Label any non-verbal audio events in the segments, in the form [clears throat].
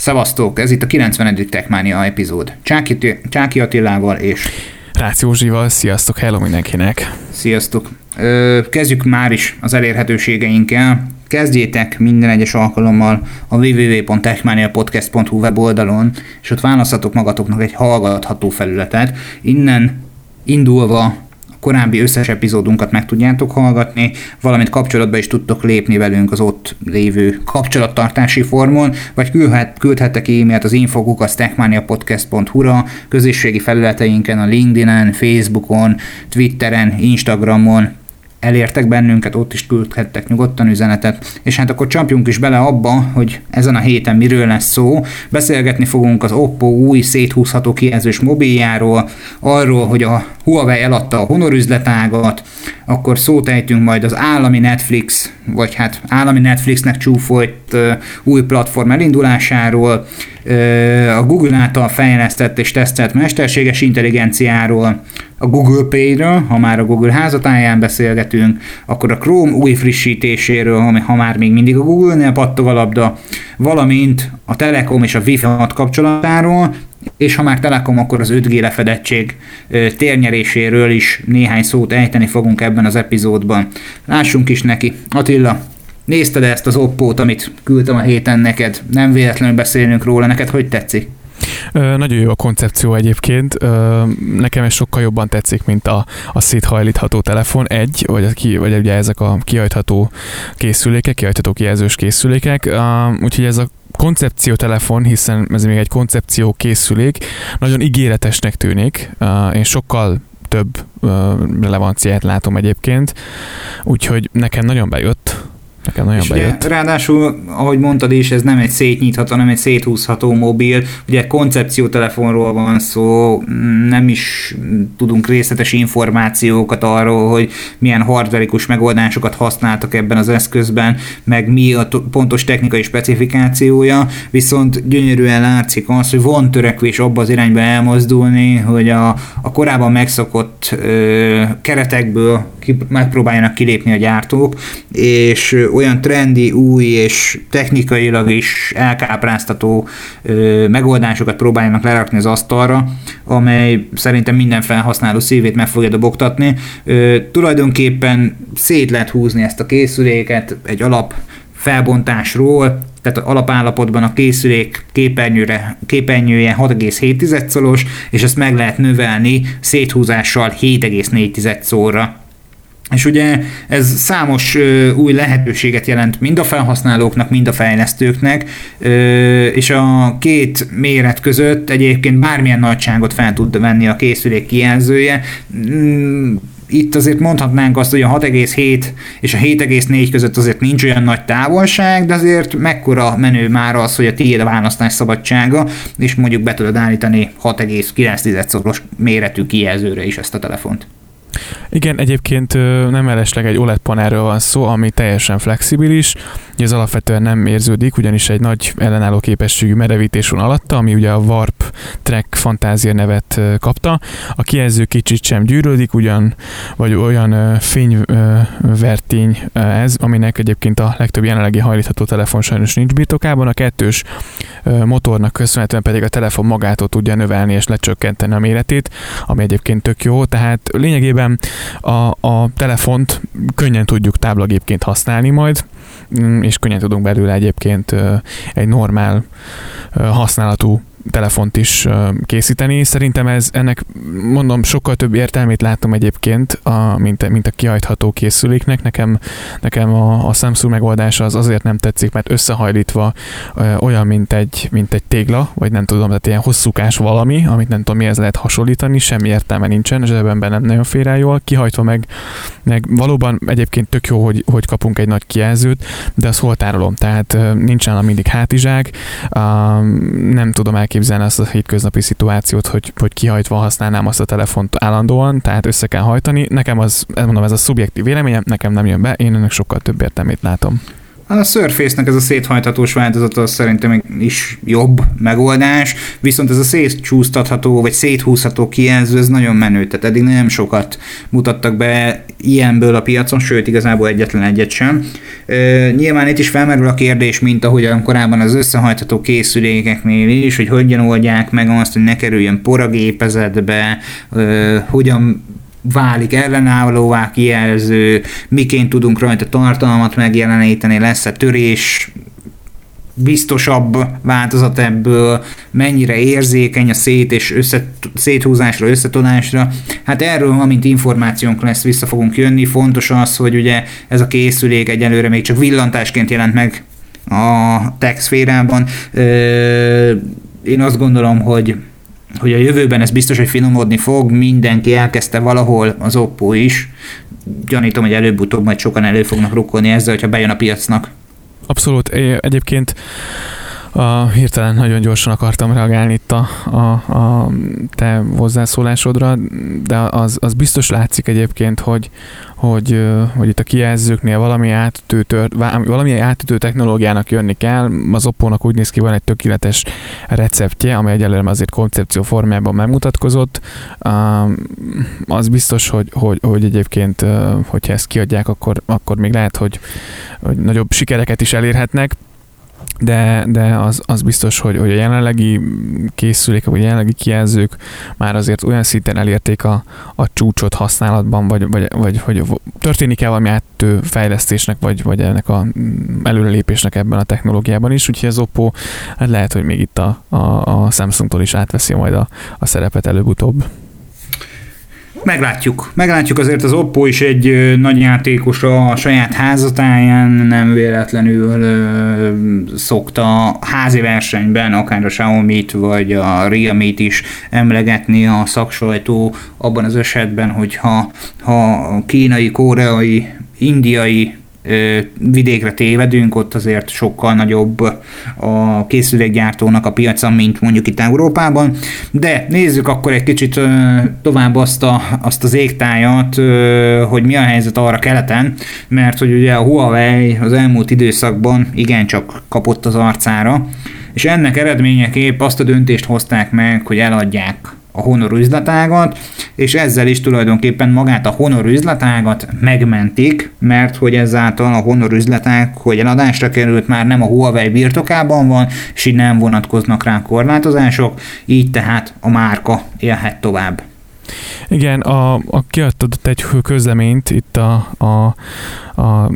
Szevasztok, ez itt a 90. Techmania epizód. Csáki, Csáki Attilával és... Rácz Józsival, sziasztok, hello mindenkinek! Sziasztok! Ö, kezdjük már is az elérhetőségeinkkel. Kezdjétek minden egyes alkalommal a www.techmaniapodcast.hu weboldalon, és ott választhatok magatoknak egy hallgatható felületet. Innen indulva korábbi összes epizódunkat meg tudjátok hallgatni, valamint kapcsolatba is tudtok lépni velünk az ott lévő kapcsolattartási formon, vagy küldhet, küldhettek e-mailt az infokukasztechmaniapodcast.hu-ra, közösségi felületeinken, a LinkedIn-en, Facebookon, Twitteren, Instagramon, elértek bennünket, ott is küldhettek nyugodtan üzenetet, és hát akkor csapjunk is bele abba, hogy ezen a héten miről lesz szó. Beszélgetni fogunk az Oppo új széthúzható kijelzős mobiljáról, arról, hogy a Huawei eladta a Honor üzletágat, akkor szót ejtünk majd az állami Netflix, vagy hát állami Netflixnek csúfolt új platform elindulásáról, a Google által fejlesztett és tesztelt mesterséges intelligenciáról, a Google Pay-ről, ha már a Google házatáján beszélgetünk, akkor a Chrome új frissítéséről, ha már még mindig a Google-nél pattog a labda, valamint a Telekom és a Wi-Fi kapcsolatáról, és ha már Telekom, akkor az 5G lefedettség térnyeréséről is néhány szót ejteni fogunk ebben az epizódban. Lássunk is neki. Attila, nézted ezt az Oppo-t, amit küldtem a héten neked? Nem véletlenül beszélünk róla, neked hogy tetszik? Nagyon jó a koncepció egyébként. Nekem ez sokkal jobban tetszik, mint a, a széthajlítható telefon. Egy, vagy, a vagy ugye ezek a kihajtható készülékek, kihajtható kijelzős készülékek. Úgyhogy ez a koncepció telefon, hiszen ez még egy koncepció készülék, nagyon ígéretesnek tűnik. Én sokkal több relevanciát látom egyébként, úgyhogy nekem nagyon bejött Nekem nagyon és bejött. Ugye, ráadásul, ahogy mondtad is, ez nem egy szétnyitható, hanem egy széthúzható mobil. Ugye koncepciótelefonról van szó, nem is tudunk részletes információkat arról, hogy milyen hardverikus megoldásokat használtak ebben az eszközben, meg mi a pontos technikai specifikációja, viszont gyönyörűen látszik az, hogy van törekvés abba az irányba elmozdulni, hogy a, a korábban megszokott ö, keretekből megpróbáljanak kilépni a gyártók, és olyan trendi, új és technikailag is elkápráztató megoldásokat próbáljanak lerakni az asztalra, amely szerintem minden felhasználó szívét meg fogja dobogtatni. Tulajdonképpen szét lehet húzni ezt a készüléket egy alap felbontásról, tehát alapállapotban a készülék képernyőre, képernyője 6,7 szoros, és ezt meg lehet növelni széthúzással 7,4 szorra. És ugye ez számos ö, új lehetőséget jelent mind a felhasználóknak, mind a fejlesztőknek, ö, és a két méret között egyébként bármilyen nagyságot fel tud venni a készülék kijelzője. Mm, itt azért mondhatnánk azt, hogy a 6,7 és a 7,4 között azért nincs olyan nagy távolság, de azért mekkora menő már az, hogy a tiéd a választás szabadsága, és mondjuk be tudod állítani 6,9-szoros méretű kijelzőre is ezt a telefont. Igen, egyébként nem mellesleg egy OLED panelről van szó, ami teljesen flexibilis, ez alapvetően nem érződik, ugyanis egy nagy ellenálló képességű merevítés van alatta, ami ugye a Warp Track Fantázia nevet kapta. A kijelző kicsit sem gyűrődik, ugyan, vagy olyan fényvertény ez, aminek egyébként a legtöbb jelenlegi hajlítható telefon sajnos nincs birtokában. A kettős motornak köszönhetően pedig a telefon magától tudja növelni és lecsökkenteni a méretét, ami egyébként tök jó, tehát lényegében a, a telefont könnyen tudjuk táblagépként használni majd, mm, és könnyen tudunk belőle egyébként egy normál használatú telefont is készíteni. Szerintem ez ennek, mondom, sokkal több értelmét látom egyébként, a, mint, mint a kihajtható készüléknek. Nekem, nekem a, a Samsung megoldása az azért nem tetszik, mert összehajlítva ö, olyan, mint egy, mint egy tégla, vagy nem tudom, tehát ilyen hosszúkás valami, amit nem tudom mihez lehet hasonlítani, semmi értelme nincsen, zsebemben nem nagyon fér el jól, kihajtva meg, meg valóban egyébként tök jó, hogy, hogy kapunk egy nagy kijelzőt, de az hol tárolom, tehát nincs nálam mindig hátizsák, nem tudom el elképzelni azt a hétköznapi szituációt, hogy, hogy kihajtva használnám azt a telefont állandóan, tehát össze kell hajtani. Nekem az, mondom, ez a szubjektív véleményem, nekem nem jön be, én ennek sokkal több értelmét látom. A Surface-nek ez a széthajthatós változata szerintem is jobb megoldás, viszont ez a szétcsúsztatható, vagy széthúzható kijelző, ez nagyon menő, tehát eddig nem sokat mutattak be ilyenből a piacon, sőt igazából egyetlen egyet sem. E, nyilván itt is felmerül a kérdés, mint ahogyan korábban az összehajtható készülékeknél is, hogy hogyan oldják meg azt, hogy ne kerüljön por a gépezetbe, e, hogyan válik ellenállóvá kijelző, miként tudunk rajta tartalmat megjeleníteni, lesz-e törés, biztosabb változat ebből, mennyire érzékeny a szét és össze, széthúzásra, összetolásra. Hát erről, amint információnk lesz, vissza fogunk jönni. Fontos az, hogy ugye ez a készülék egyelőre még csak villantásként jelent meg a tech szférában. Én azt gondolom, hogy hogy a jövőben ez biztos, hogy finomodni fog, mindenki elkezdte valahol, az Oppo is. Gyanítom, hogy előbb-utóbb majd sokan elő fognak rukkolni ezzel, hogyha bejön a piacnak. Abszolút. Egyébként a, hirtelen nagyon gyorsan akartam reagálni itt a, a, a te hozzászólásodra, de az, az biztos látszik egyébként, hogy, hogy, hogy itt a kijelzőknél valami átütő, tört, valami átütő technológiának jönni kell. Az Oppo-nak úgy néz ki, van egy tökéletes receptje, amely egyelőre azért koncepció formájában megmutatkozott. Az biztos, hogy, hogy, hogy egyébként, hogyha ezt kiadják, akkor, akkor még lehet, hogy, hogy nagyobb sikereket is elérhetnek de, de az, az biztos, hogy, hogy a jelenlegi készülékek, vagy a jelenlegi kijelzők már azért olyan szinten elérték a, a csúcsot használatban, vagy, vagy, vagy hogy történik-e valami áttő fejlesztésnek, vagy, vagy ennek a előrelépésnek ebben a technológiában is, úgyhogy az Oppo hát lehet, hogy még itt a, a, a Samsungtól is átveszi majd a, a szerepet előbb-utóbb. Meglátjuk. Meglátjuk azért az Oppo is egy nagy játékos a saját házatáján, nem véletlenül ö, szokta házi versenyben akár a Xiaomi-t vagy a Realme-t is emlegetni a szaksajtó abban az esetben, hogyha ha kínai, koreai, indiai vidékre tévedünk, ott azért sokkal nagyobb a készülékgyártónak a piaca, mint mondjuk itt Európában. De nézzük akkor egy kicsit tovább azt, a, azt az égtájat, hogy mi a helyzet arra keleten, mert hogy ugye a Huawei az elmúlt időszakban igencsak kapott az arcára, és ennek eredményeképp azt a döntést hozták meg, hogy eladják a Honor üzletágat, és ezzel is tulajdonképpen magát a Honor üzletágat megmentik, mert hogy ezáltal a Honor üzletág, hogy eladásra került, már nem a Huawei birtokában van, és így nem vonatkoznak rá korlátozások, így tehát a márka élhet tovább. Igen, a, a kiadott egy közleményt itt a, a, a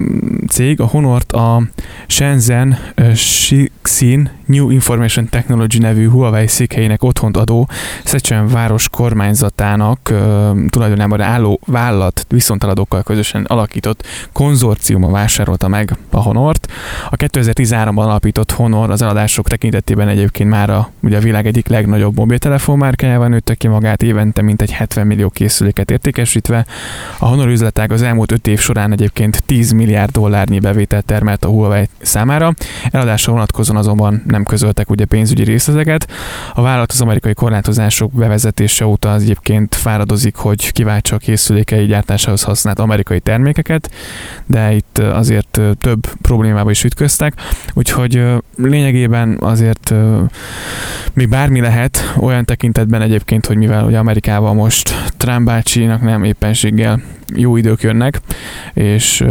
cég, a Honort a Shenzhen Xixin New Information Technology nevű Huawei székhelyének otthont adó Szecsen város kormányzatának tulajdonában álló vállalat viszontaladókkal közösen alakított konzorciuma vásárolta meg a Honort. A 2013-ban alapított Honor az eladások tekintetében egyébként már a, ugye a világ egyik legnagyobb mobiltelefon márkájával nőtte ki magát évente mintegy 70 millió készüléket értékesítve. A Honor üzletág az elmúlt 5 év során egyébként 10 milliárd dollárnyi bevételt termelt a Huawei számára. Eladásra vonatkozóan azonban nem közöltek ugye pénzügyi részleteket. A vállalat az amerikai korlátozások bevezetése óta az egyébként fáradozik, hogy kiváltsa a készülékei gyártásához használt amerikai termékeket, de itt azért több problémába is ütköztek, úgyhogy lényegében azért mi bármi lehet, olyan tekintetben egyébként, hogy mivel ugye Amerikában most Trump bácsinak nem éppenséggel jó idők jönnek, és,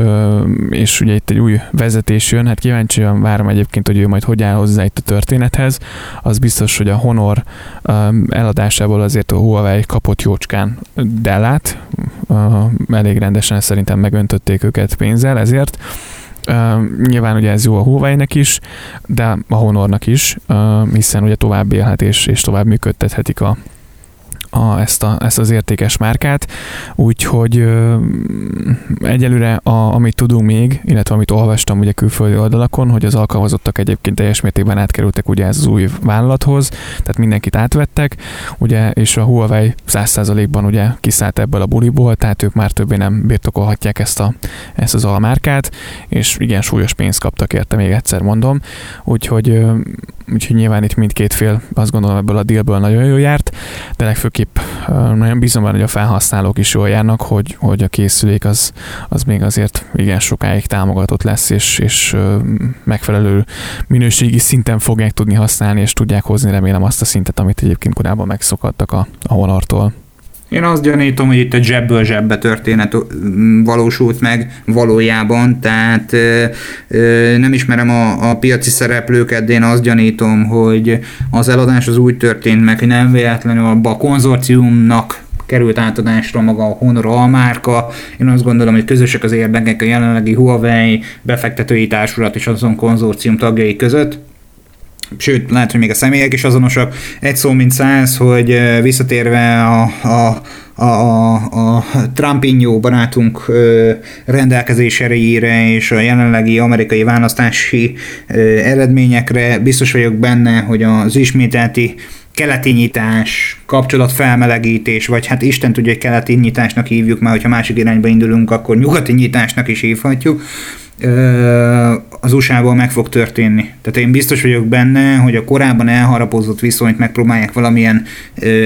és ugye itt egy új vezetés jön, hát kíváncsian várom egyébként, hogy ő majd hogy áll hozzá itt a történethez. Az biztos, hogy a Honor eladásából azért a Huawei kapott jócskán Dellát, elég rendesen szerintem megöntötték őket pénzzel, ezért Uh, nyilván ugye ez jó a Huawei-nek is, de a Honornak is, uh, hiszen ugye tovább élhet és, és tovább működtethetik a, a, ezt, a, ezt az értékes márkát, úgyhogy ö, egyelőre a, amit tudunk még, illetve amit olvastam ugye külföldi oldalakon, hogy az alkalmazottak egyébként teljes mértékben átkerültek ugye ez az új vállalathoz, tehát mindenkit átvettek, ugye, és a Huawei 100%-ban ugye kiszállt ebből a buliból, tehát ők már többé nem birtokolhatják ezt, a, ezt az almárkát, és igen súlyos pénzt kaptak érte, még egyszer mondom, úgyhogy ö, úgyhogy nyilván itt mindkét fél azt gondolom ebből a dealből nagyon jó járt, de legfőképp nagyon bízom benne, hogy a felhasználók is jól járnak, hogy, hogy a készülék az, az még azért igen sokáig támogatott lesz, és, és megfelelő minőségi szinten fogják tudni használni, és tudják hozni remélem azt a szintet, amit egyébként korábban megszokadtak a, a Honor-tól. Én azt gyanítom, hogy itt a zsebből zsebbe történet valósult meg valójában, tehát nem ismerem a, a piaci szereplőket, de én azt gyanítom, hogy az eladás az úgy történt meg, hogy nem véletlenül abba a konzorciumnak került átadásra maga a Honor almárka. Én azt gondolom, hogy közösek az érdekek a jelenlegi Huawei befektetői társulat és azon konzorcium tagjai között sőt, lehet, hogy még a személyek is azonosak. Egy szó, mint száz, hogy visszatérve a, a, a, a, a Trumpinho barátunk rendelkezés erejére és a jelenlegi amerikai választási eredményekre biztos vagyok benne, hogy az ismételti keleti nyitás, kapcsolatfelmelegítés, vagy hát Isten tudja, hogy keleti nyitásnak hívjuk, mert hogyha másik irányba indulunk, akkor nyugati nyitásnak is hívhatjuk az USA-ból meg fog történni. Tehát én biztos vagyok benne, hogy a korábban elharapozott viszonyt megpróbálják valamilyen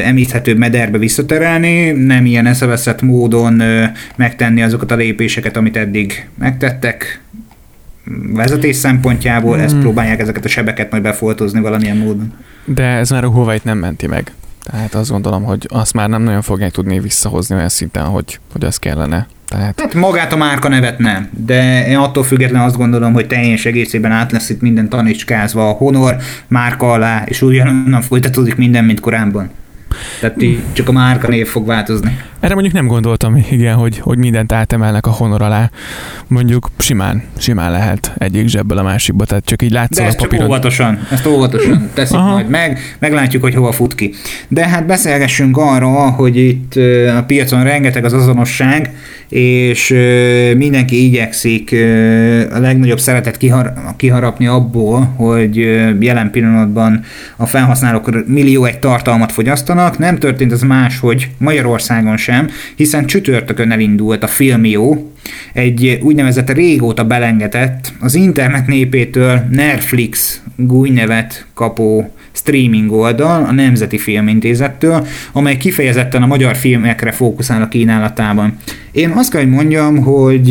említhető mederbe visszaterelni, nem ilyen eszeveszett módon megtenni azokat a lépéseket, amit eddig megtettek, vezetés szempontjából, hmm. ezt próbálják ezeket a sebeket majd befoltozni valamilyen módon. De ez már a Huawei-t nem menti meg. Tehát azt gondolom, hogy azt már nem nagyon fogják tudni visszahozni olyan szinten, hogy, hogy az kellene. Tehát... Hát magát a márka nevet nem, de én attól függetlenül azt gondolom, hogy teljes egészében át lesz itt minden tanicskázva a Honor márka alá, és ugyanonnan folytatódik minden, mint korábban. Tehát így csak a márka név fog változni. Erre mondjuk nem gondoltam, igen, hogy, hogy mindent átemelnek a honor alá. Mondjuk simán, simán lehet egyik zsebből a másikba, tehát csak így látszol De ezt a papíron. csak óvatosan, ezt óvatosan teszik Aha. majd meg, meglátjuk, hogy hova fut ki. De hát beszélgessünk arról, hogy itt a piacon rengeteg az azonosság, és mindenki igyekszik a legnagyobb szeretet kihar- kiharapni abból, hogy jelen pillanatban a felhasználók millió egy tartalmat fogyasztanak. Nem történt ez más, hogy Magyarországon sem, hiszen csütörtökön elindult a Filmió, egy úgynevezett régóta belengetett, az internet népétől Netflix nevet kapó streaming oldal a Nemzeti Filmintézettől, amely kifejezetten a magyar filmekre fókuszál a kínálatában. Én azt kell, hogy mondjam, hogy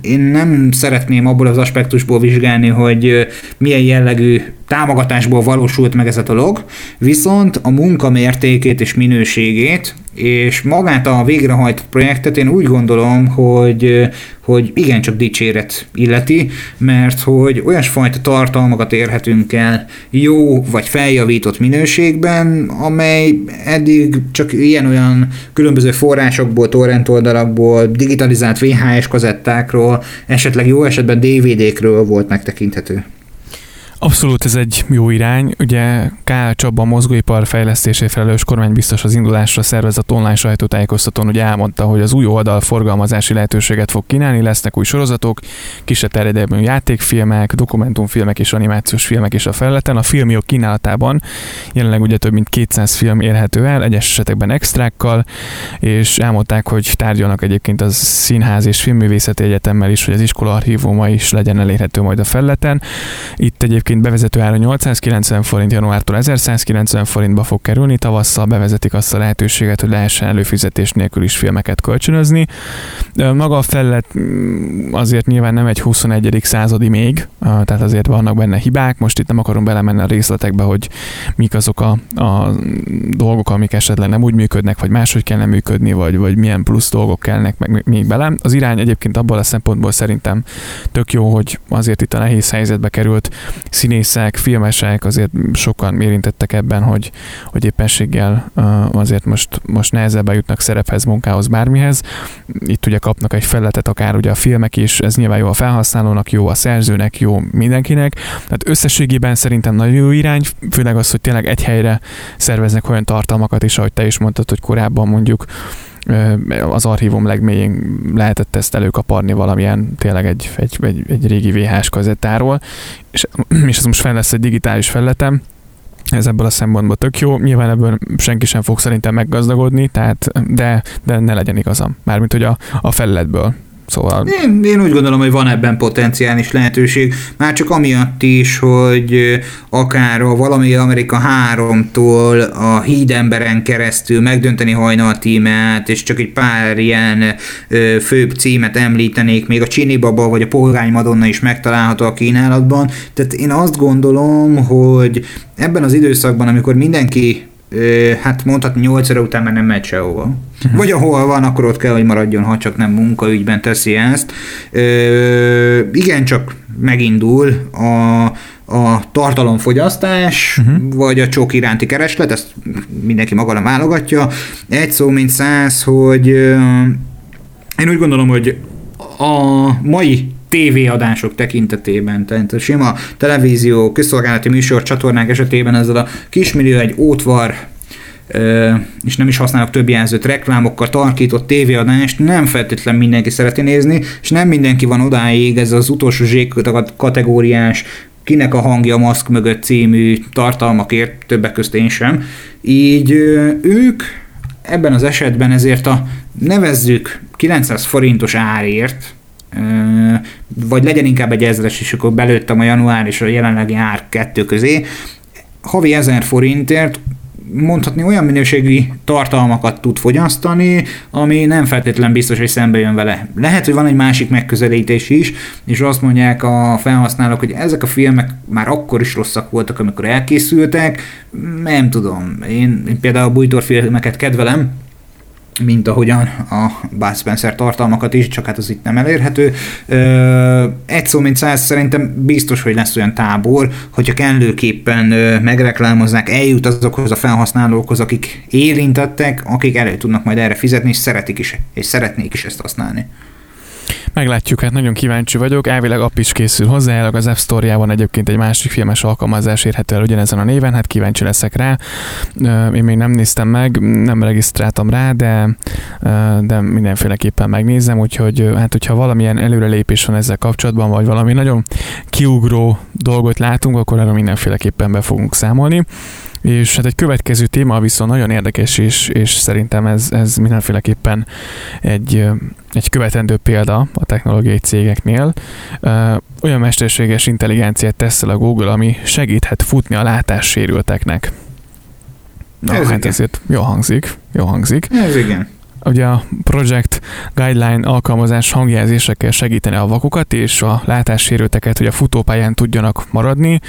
én nem szeretném abból az aspektusból vizsgálni, hogy milyen jellegű támogatásból valósult meg ez a dolog, viszont a munka mértékét és minőségét, és magát a végrehajtott projektet én úgy gondolom, hogy, hogy igencsak dicséret illeti, mert hogy olyasfajta tartalmakat érhetünk el jó vagy feljavított minőségben, amely eddig csak ilyen-olyan különböző forrásokból, torrent oldalakból, digitalizált VHS kazettákról, esetleg jó esetben DVD-kről volt megtekinthető. Abszolút ez egy jó irány. Ugye K. Csaba mozgóipar fejlesztésé felelős kormány biztos az indulásra szervezett online sajtótájékoztatón ugye elmondta, hogy az új oldal forgalmazási lehetőséget fog kínálni, lesznek új sorozatok, kisebb terjedelmű játékfilmek, dokumentumfilmek és animációs filmek is a felületen. A filmjog kínálatában jelenleg ugye több mint 200 film érhető el, egyes esetekben extrákkal, és elmondták, hogy tárgyalnak egyébként az Színház és Filmművészeti Egyetemmel is, hogy az iskola archívuma is legyen elérhető majd a felületen. Itt egyébként Egyébként bevezető ára 890 forint, januártól 1190 forintba fog kerülni, tavasszal bevezetik azt a lehetőséget, hogy lehessen előfizetés nélkül is filmeket kölcsönözni. Maga a fellet mm, azért nyilván nem egy 21. századi még, tehát azért vannak benne hibák, most itt nem akarom belemenni a részletekbe, hogy mik azok a, a dolgok, amik esetleg nem úgy működnek, vagy máshogy kellene működni, vagy, vagy milyen plusz dolgok kellnek meg még bele. Az irány egyébként abból a szempontból szerintem tök jó, hogy azért itt a nehéz helyzetbe került színészek, filmesek azért sokan érintettek ebben, hogy, hogy éppenséggel azért most, most nehezebben jutnak szerephez, munkához, bármihez. Itt ugye kapnak egy felletet, akár ugye a filmek is, ez nyilván jó a felhasználónak, jó a szerzőnek, jó mindenkinek. Tehát összességében szerintem nagyon jó irány, főleg az, hogy tényleg egy helyre szerveznek olyan tartalmakat is, ahogy te is mondtad, hogy korábban mondjuk az archívum legmélyén lehetett ezt előkaparni valamilyen tényleg egy, egy, egy, egy régi VHS kazettáról, és, [clears throat] és ez most fel lesz egy digitális felletem, ez ebből a szempontból tök jó. Nyilván ebből senki sem fog szerintem meggazdagodni, tehát, de, de ne legyen igazam. Mármint, hogy a, a felületből Szóval... Én, én úgy gondolom, hogy van ebben potenciális lehetőség, már csak amiatt is, hogy akár a valami Amerika 3-tól a hídemberen keresztül megdönteni hajnal tímet, és csak egy pár ilyen ö, főbb címet említenék, még a Csini Baba vagy a Polgány Madonna is megtalálható a kínálatban. Tehát én azt gondolom, hogy ebben az időszakban, amikor mindenki hát mondhatni 8 óra után már nem megy sehova. [laughs] Vagy ahol van, akkor ott kell, hogy maradjon, ha csak nem munkaügyben teszi ezt. Igen, csak megindul a, a tartalomfogyasztás, uh-huh. vagy a csók iránti kereslet, ezt mindenki maga válogatja. Egy szó, mint száz, hogy én úgy gondolom, hogy a mai tévéadások tekintetében, tehát a sima televízió, közszolgálati műsor csatornák esetében ezzel a kismillió egy ótvar és nem is használok több jelzőt, reklámokkal tarkított tévéadást nem feltétlen mindenki szereti nézni, és nem mindenki van odáig, ez az utolsó zsék kategóriás kinek a hangja a maszk mögött című tartalmakért, többek közt én sem. Így ők ebben az esetben ezért a nevezzük 900 forintos árért, vagy legyen inkább egy ezres, és akkor belőttem a január és a jelenlegi ár kettő közé, havi 1000 forintért mondhatni olyan minőségű tartalmakat tud fogyasztani, ami nem feltétlen biztos, hogy szembe jön vele. Lehet, hogy van egy másik megközelítés is, és azt mondják a felhasználók, hogy ezek a filmek már akkor is rosszak voltak, amikor elkészültek. Nem tudom. Én, én például a bújtorfilmeket kedvelem, mint ahogyan a Bud Spencer tartalmakat is, csak hát az itt nem elérhető. Egy szó, mint száz, szerintem biztos, hogy lesz olyan tábor, hogyha kellőképpen megreklámozzák, eljut azokhoz a felhasználókhoz, akik érintettek, akik elő tudnak majd erre fizetni, és szeretik is, és szeretnék is ezt használni. Meglátjuk, hát nagyon kíváncsi vagyok. Elvileg app is készül hozzá, az App Store-jában egyébként egy másik filmes alkalmazás érhető el ugyanezen a néven, hát kíváncsi leszek rá. Én még nem néztem meg, nem regisztráltam rá, de, de mindenféleképpen megnézem, úgyhogy hát hogyha valamilyen előrelépés van ezzel kapcsolatban, vagy valami nagyon kiugró dolgot látunk, akkor arra mindenféleképpen be fogunk számolni. És hát egy következő téma viszont nagyon érdekes, és, és szerintem ez, ez mindenféleképpen egy, egy követendő példa a technológiai cégeknél. Olyan mesterséges intelligenciát tesz el a Google, ami segíthet futni a látássérülteknek. Na, ez hát igen. ezért jó hangzik, jó hangzik. Ez igen ugye a Project Guideline alkalmazás hangjelzésekkel segíteni a vakokat és a látássérülteket, hogy a futópályán tudjanak maradni.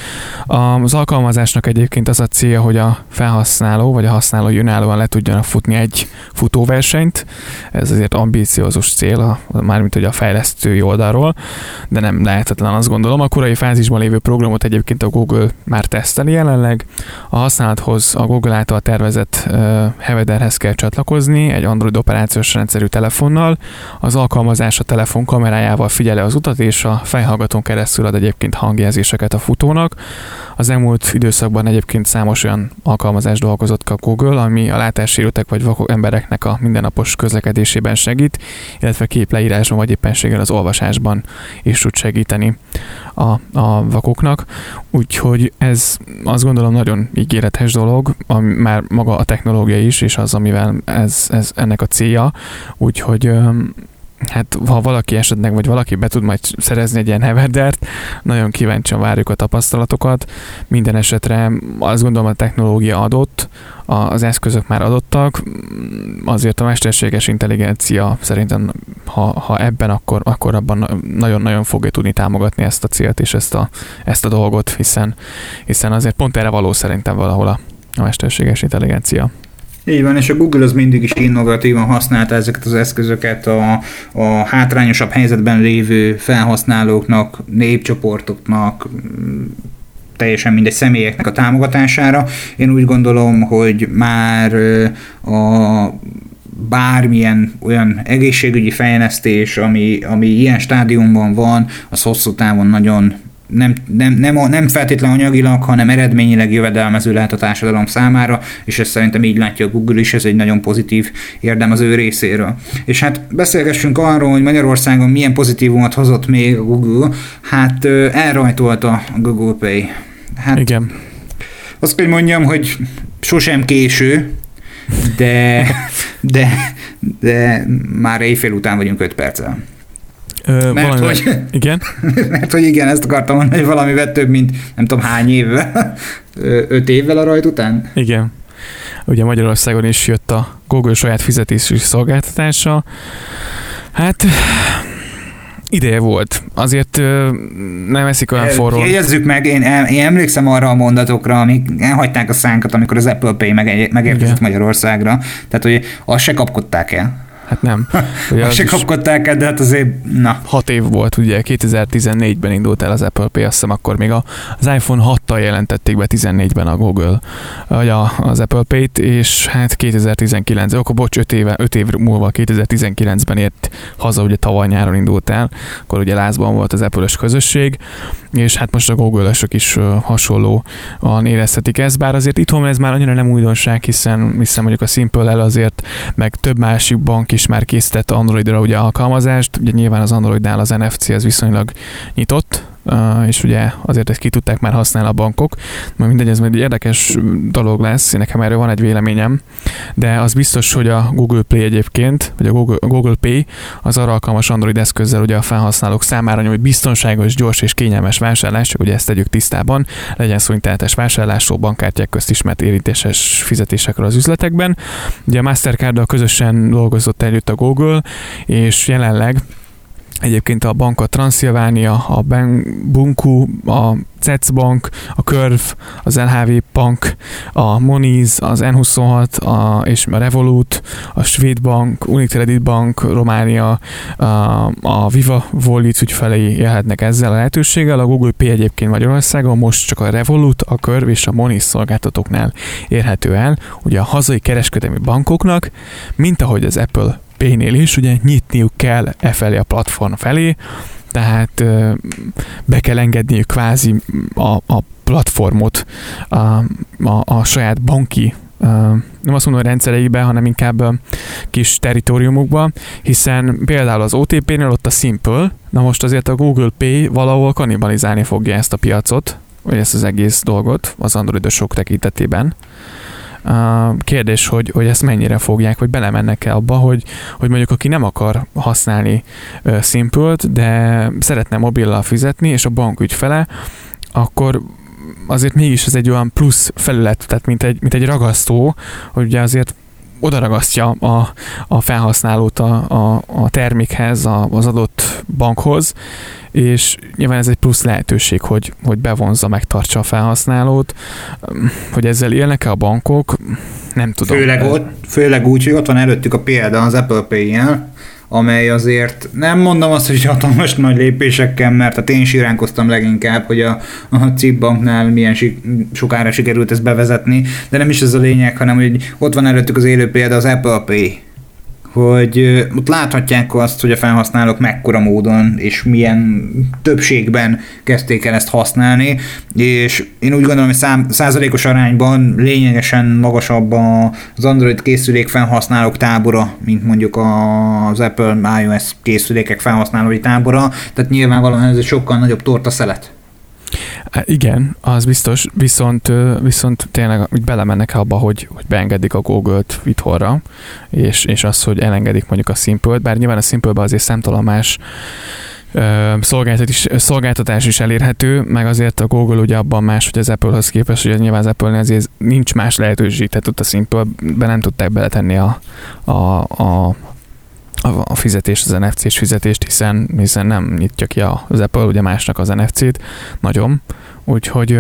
Az alkalmazásnak egyébként az a célja, hogy a felhasználó vagy a használó önállóan le tudjanak futni egy futóversenyt. Ez azért ambíciózus cél, mármint hogy a fejlesztői oldalról, de nem lehetetlen azt gondolom. A korai fázisban lévő programot egyébként a Google már teszteli jelenleg. A használathoz a Google által tervezett uh, Hevederhez kell csatlakozni, egy Android operációs rendszerű telefonnal. Az alkalmazás a telefon kamerájával figyeli az utat, és a fejhallgatón keresztül ad egyébként hangjelzéseket a futónak. Az elmúlt időszakban egyébként számos olyan alkalmazás dolgozott a Google, ami a látássérültek vagy vakok embereknek a mindennapos közlekedésében segít, illetve képleírásban vagy éppenséggel az olvasásban is tud segíteni a, a vakoknak. Úgyhogy ez azt gondolom nagyon ígéretes dolog, ami már maga a technológia is, és az, amivel ez, ez ennek a célja, úgyhogy hát ha valaki esetleg, vagy valaki be tud majd szerezni egy ilyen heverdert, nagyon kíváncsian várjuk a tapasztalatokat. Minden esetre azt gondolom a technológia adott, az eszközök már adottak, azért a mesterséges intelligencia szerintem, ha, ha ebben, akkor, akkor abban nagyon-nagyon fogja tudni támogatni ezt a célt és ezt a, ezt a dolgot, hiszen, hiszen azért pont erre való szerintem valahol a, a mesterséges intelligencia. Így van, és a Google az mindig is innovatívan használta ezeket az eszközöket a, a hátrányosabb helyzetben lévő felhasználóknak, népcsoportoknak, teljesen mindegy személyeknek a támogatására. Én úgy gondolom, hogy már a bármilyen olyan egészségügyi fejlesztés, ami, ami ilyen stádiumban van, az hosszú távon nagyon nem, nem, nem, nem feltétlen anyagilag, hanem eredményileg jövedelmező lehet a társadalom számára, és ezt szerintem így látja a Google is, ez egy nagyon pozitív érdem az ő részéről. És hát beszélgessünk arról, hogy Magyarországon milyen pozitívumot hozott még a Google, hát elrajtolta a Google Pay. Hát, Igen. Azt kell mondjam, hogy sosem késő, de, de, de már éjfél után vagyunk 5 perccel. Ö, Mert valami- hogy, Igen? [laughs] mert hogy igen, ezt akartam mondani, hogy valamivel több, mint nem tudom hány évvel, [laughs] öt évvel a rajt után. Igen. Ugye Magyarországon is jött a Google saját fizetési szolgáltatása. Hát ideje volt. Azért ö, nem eszik olyan forró. Jegyezzük meg, én, én emlékszem arra a mondatokra, amik elhagyták a szánkat, amikor az Apple Pay mege- megérkezett Igen. Magyarországra. Tehát, hogy azt se kapkodták el. Hát nem. [laughs] Ugye az se kapkodták el, de hát azért, na. hat év volt, ugye 2014-ben indult el az Apple Pay, azt hiszem akkor még a, az iPhone 6-tal jelentették be 14-ben a Google, vagy az Apple Pay-t, és hát 2019, akkor bocs, 5 éve, 5 év múlva 2019-ben ért haza, ugye tavaly nyáron indult el, akkor ugye lázban volt az Apple-ös közösség, és hát most a Google-ösök is hasonlóan érezhetik ezt, bár azért itthon ez már annyira nem újdonság, hiszen, hiszen mondjuk a Simple-el azért, meg több másik bank is már készített Androidra ugye alkalmazást, ugye nyilván az Androidnál az NFC az viszonylag nyitott, és ugye azért ezt ki tudták már használni a bankok. Majd mindegy, ez majd egy érdekes dolog lesz, nekem erről van egy véleményem, de az biztos, hogy a Google Play egyébként, vagy a Google, a Google Pay az arra alkalmas Android eszközzel ugye a felhasználók számára nyújt biztonságos, gyors és kényelmes vásárlás, csak ugye ezt tegyük tisztában, legyen szó internetes vásárlásról, bankkártyák közt ismert érintéses fizetésekről az üzletekben. Ugye a Mastercard-dal közösen dolgozott együtt a Google, és jelenleg Egyébként a bank a Transilvania, a Ben- Bunku, a CEC Bank, a Curve, az LHV Bank, a Moniz, az N26 a, és a Revolut, a Svéd Bank, Unicredit Bank, Románia, a, a Viva Volit ügyfelei élhetnek ezzel a lehetőséggel. A Google Pay egyébként Magyarországon most csak a Revolut, a Curve és a Moniz szolgáltatóknál érhető el. Ugye a hazai kereskedelmi bankoknak, mint ahogy az Apple Pay-nél is, ugye nyitniuk kell e felé a platform felé, tehát be kell engedniük kvázi a, a platformot a, a, a saját banki nem azt mondom, rendszereikbe, hanem inkább kis teritoriumukba, hiszen például az OTP-nél ott a Simple, na most azért a Google Pay valahol kannibalizálni fogja ezt a piacot, vagy ezt az egész dolgot az androidosok tekintetében. Kérdés, hogy, hogy ezt mennyire fogják, vagy belemennek-e abba, hogy, hogy mondjuk aki nem akar használni Simple-t, de szeretne mobillal fizetni, és a bank ügyfele, akkor azért mégis ez egy olyan plusz felület, tehát mint egy, mint egy ragasztó, hogy ugye azért oda ragasztja a, a felhasználót a, a, a termékhez, a, az adott bankhoz, és nyilván ez egy plusz lehetőség, hogy, hogy bevonza, megtartsa a felhasználót, hogy ezzel élnek-e a bankok, nem tudom. Főleg, ott, főleg úgy, hogy ott van előttük a példa az Apple Pay-jel, amely azért nem mondom azt, hogy hatalmas nagy lépésekkel, mert hát én siránkoztam leginkább, hogy a, a CIP milyen sik, sokára sikerült ezt bevezetni, de nem is ez a lényeg, hanem hogy ott van előttük az élő példa az Apple Pay, hogy ott láthatják azt, hogy a felhasználók mekkora módon és milyen többségben kezdték el ezt használni, és én úgy gondolom, hogy szám, százalékos arányban lényegesen magasabb az Android készülék felhasználók tábora, mint mondjuk az Apple iOS készülékek felhasználói tábora, tehát nyilvánvalóan ez egy sokkal nagyobb torta szelet. Igen, az biztos, viszont, viszont tényleg úgy belemennek abba, hogy, hogy beengedik a Google-t itthonra, és, és az, hogy elengedik mondjuk a Simple-t, bár nyilván a Simple-ben azért számtalan más szolgáltatás is elérhető, meg azért a Google ugye abban más, hogy az Apple-hoz képest, hogy nyilván az Apple-nél azért nincs más lehetőség, tehát ott a Simple-be nem tudták beletenni a, a, a a fizetést, az NFC-s fizetést, hiszen, hiszen nem nyitja ki az Apple ugye másnak az NFC-t, nagyon. Úgyhogy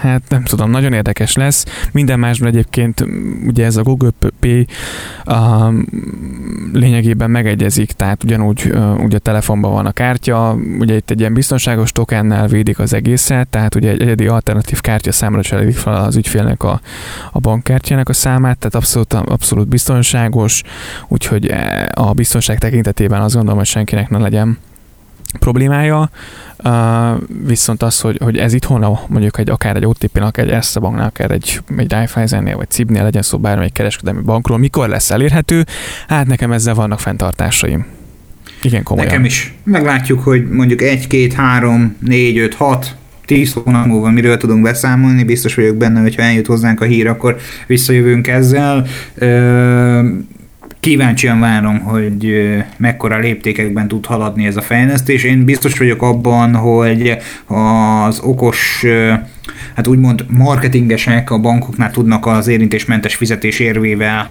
hát nem tudom, nagyon érdekes lesz. Minden másban egyébként ugye ez a Google Pay um, lényegében megegyezik, tehát ugyanúgy ugye a telefonban van a kártya, ugye itt egy ilyen biztonságos tokennel védik az egészet, tehát ugye egy egyedi alternatív kártya számra cserélik fel az ügyfélnek a, a bankkártyának a számát, tehát abszolút, abszolút biztonságos, úgyhogy eh, a biztonság tekintetében azt gondolom, hogy senkinek ne legyen problémája, uh, viszont az, hogy, hogy ez itthon mondjuk egy, akár egy OTP-nak, egy Erste banknál, akár egy, egy Raiffeisennél, vagy Cibnél legyen szó bármelyik kereskedelmi bankról, mikor lesz elérhető, hát nekem ezzel vannak fenntartásaim. Igen, komolyan. Nekem is. Meglátjuk, hogy mondjuk 1, 2, 3, 4, 5, 6, 10 hónap múlva miről tudunk beszámolni, biztos vagyok benne, hogyha eljut hozzánk a hír, akkor visszajövünk ezzel. Ö, kíváncsian várom, hogy mekkora léptékekben tud haladni ez a fejlesztés. Én biztos vagyok abban, hogy az okos hát úgymond marketingesek a bankoknál tudnak az érintésmentes fizetés érvével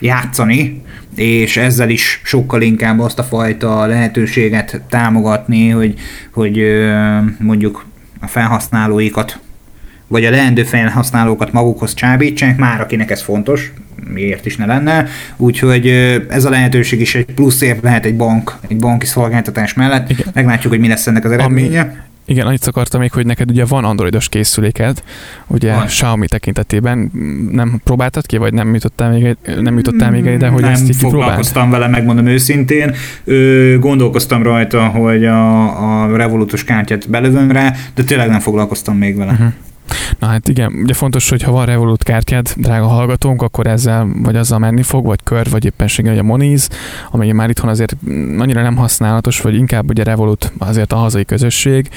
játszani, és ezzel is sokkal inkább azt a fajta lehetőséget támogatni, hogy, hogy mondjuk a felhasználóikat, vagy a leendő felhasználókat magukhoz csábítsák, már akinek ez fontos, miért is ne lenne. Úgyhogy ez a lehetőség is egy plusz év lehet egy bank, egy banki szolgáltatás mellett. Igen. Meglátjuk, hogy mi lesz ennek az eredménye. Ami, igen, annyit akartam még, hogy neked ugye van androidos készüléked, ugye van. Xiaomi tekintetében. Nem próbáltad ki, vagy nem jutottál még, nem jutottál még ide, hogy nem ezt így foglalkoztam vele, megmondom őszintén. Ö, gondolkoztam rajta, hogy a, a Revolutos kártyát belövöm rá, de tényleg nem foglalkoztam még vele. Uh-huh. Na hát igen, ugye fontos, hogy ha van Revolut kártyád, drága hallgatónk, akkor ezzel vagy azzal menni fog, vagy kör, vagy éppenséggel a Moniz, amely már itthon azért annyira nem használatos, vagy inkább ugye Revolut azért a hazai közösség.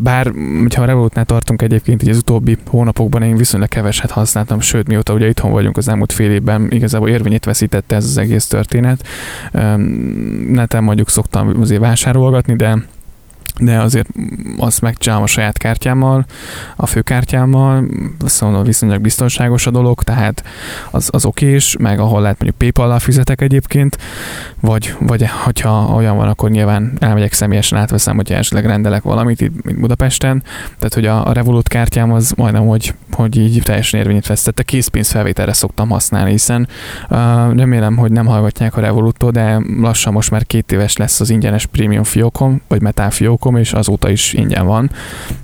Bár, ha a Revolutnál tartunk egyébként, így az utóbbi hónapokban én viszonylag keveset használtam, sőt, mióta ugye itthon vagyunk az elmúlt fél évben, igazából érvényét veszítette ez az egész történet. Neten mondjuk szoktam azért vásárolgatni, de de azért azt megcsinálom a saját kártyámmal, a főkártyámmal, azt mondom, viszonylag biztonságos a dolog, tehát az, az okés, meg ahol lehet mondjuk paypal fizetek egyébként, vagy, vagy hogyha olyan van, akkor nyilván elmegyek személyesen átveszem, hogyha esetleg rendelek valamit itt, itt Budapesten, tehát hogy a, a Revolut kártyám az majdnem, hogy, hogy így teljesen érvényét vesztette, készpénzfelvételre szoktam használni, hiszen uh, remélem, hogy nem hallgatják a Revoluttól, de lassan most már két éves lesz az ingyenes prémium fiókom, vagy metál fiók, Telekom, és azóta is ingyen van,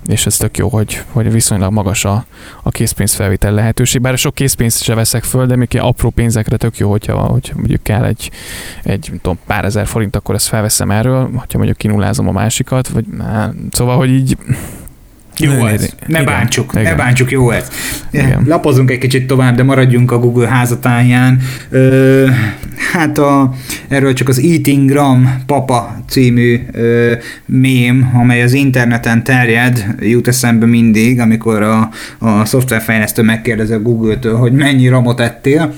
és ez tök jó, hogy, hogy viszonylag magas a, a készpénzfelvétel lehetőség. Bár sok készpénzt se veszek föl, de még apró pénzekre tök jó, hogyha hogy mondjuk kell egy, egy tudom, pár ezer forint, akkor ezt felveszem erről, hogyha mondjuk kinullázom a másikat, vagy szóval, hogy így jó ez. Ne igen, bántsuk, igen. ne bántsuk, jó ez. Igen. Lapozunk egy kicsit tovább, de maradjunk a Google házatáján. Ö, hát a, erről csak az Eating Gram Papa című ö, mém, amely az interneten terjed, jut eszembe mindig, amikor a, a szoftverfejlesztő megkérdezi a Google-től, hogy mennyi ramot ettél,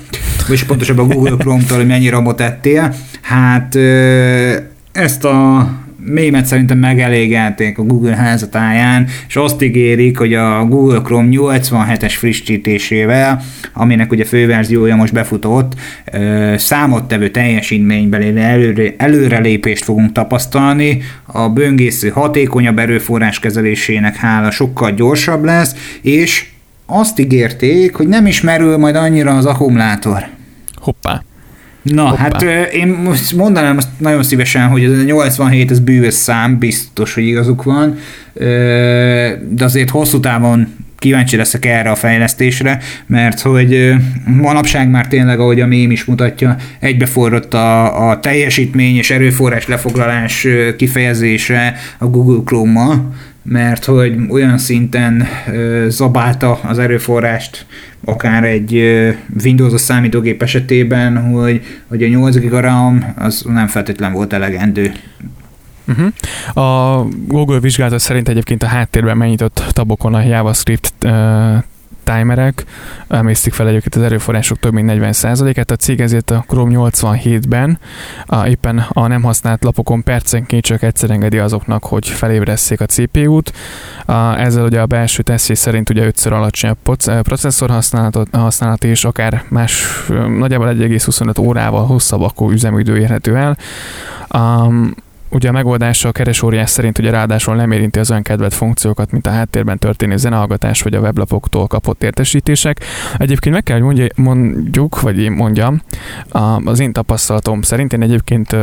vagy pontosabban a Google Chrome-tól, hogy mennyi ramot ettél. Hát ö, ezt a mémet szerintem megelégelték a Google házatáján, és azt ígérik, hogy a Google Chrome 87-es frissítésével, aminek ugye főverziója most befutott, számottevő teljesítménybeli előre, előrelépést fogunk tapasztalni, a böngésző hatékonyabb erőforrás kezelésének hála sokkal gyorsabb lesz, és azt ígérték, hogy nem ismerül majd annyira az akkumulátor. Hoppá. Na, Hoppá. hát én most mondanám azt nagyon szívesen, hogy ez a 87 ez bűvös szám, biztos, hogy igazuk van, de azért hosszú távon kíváncsi leszek erre a fejlesztésre, mert hogy manapság már tényleg, ahogy a mém is mutatja, egybeforrott a, a teljesítmény és erőforrás lefoglalás kifejezése a Google Chrome-mal, mert hogy olyan szinten zabálta az erőforrást, akár egy Windows-os számítógép esetében, hogy, hogy a 8 GB RAM az nem feltétlen volt elegendő. Uh-huh. A Google vizsgálata szerint egyébként a háttérben megnyitott tabokon a JavaScript timerek emésztik fel egyébként az erőforrások több mint 40%-át. A cég ezért a Chrome 87-ben a, éppen a nem használt lapokon percenként csak egyszer engedi azoknak, hogy felébresszék a CPU-t. A, ezzel ugye a belső tesztjé szerint ugye ötször alacsonyabb processzor használat és akár más nagyjából 1,25 órával hosszabb akkor üzemidő érhető el. Um, Ugye a megoldása a keresóriás szerint ugye ráadásul nem érinti az olyan kedvelt funkciókat, mint a háttérben történő zenehallgatás vagy a weblapoktól kapott értesítések. Egyébként meg kell, hogy mondjuk, vagy én mondjam, az én tapasztalatom szerint én egyébként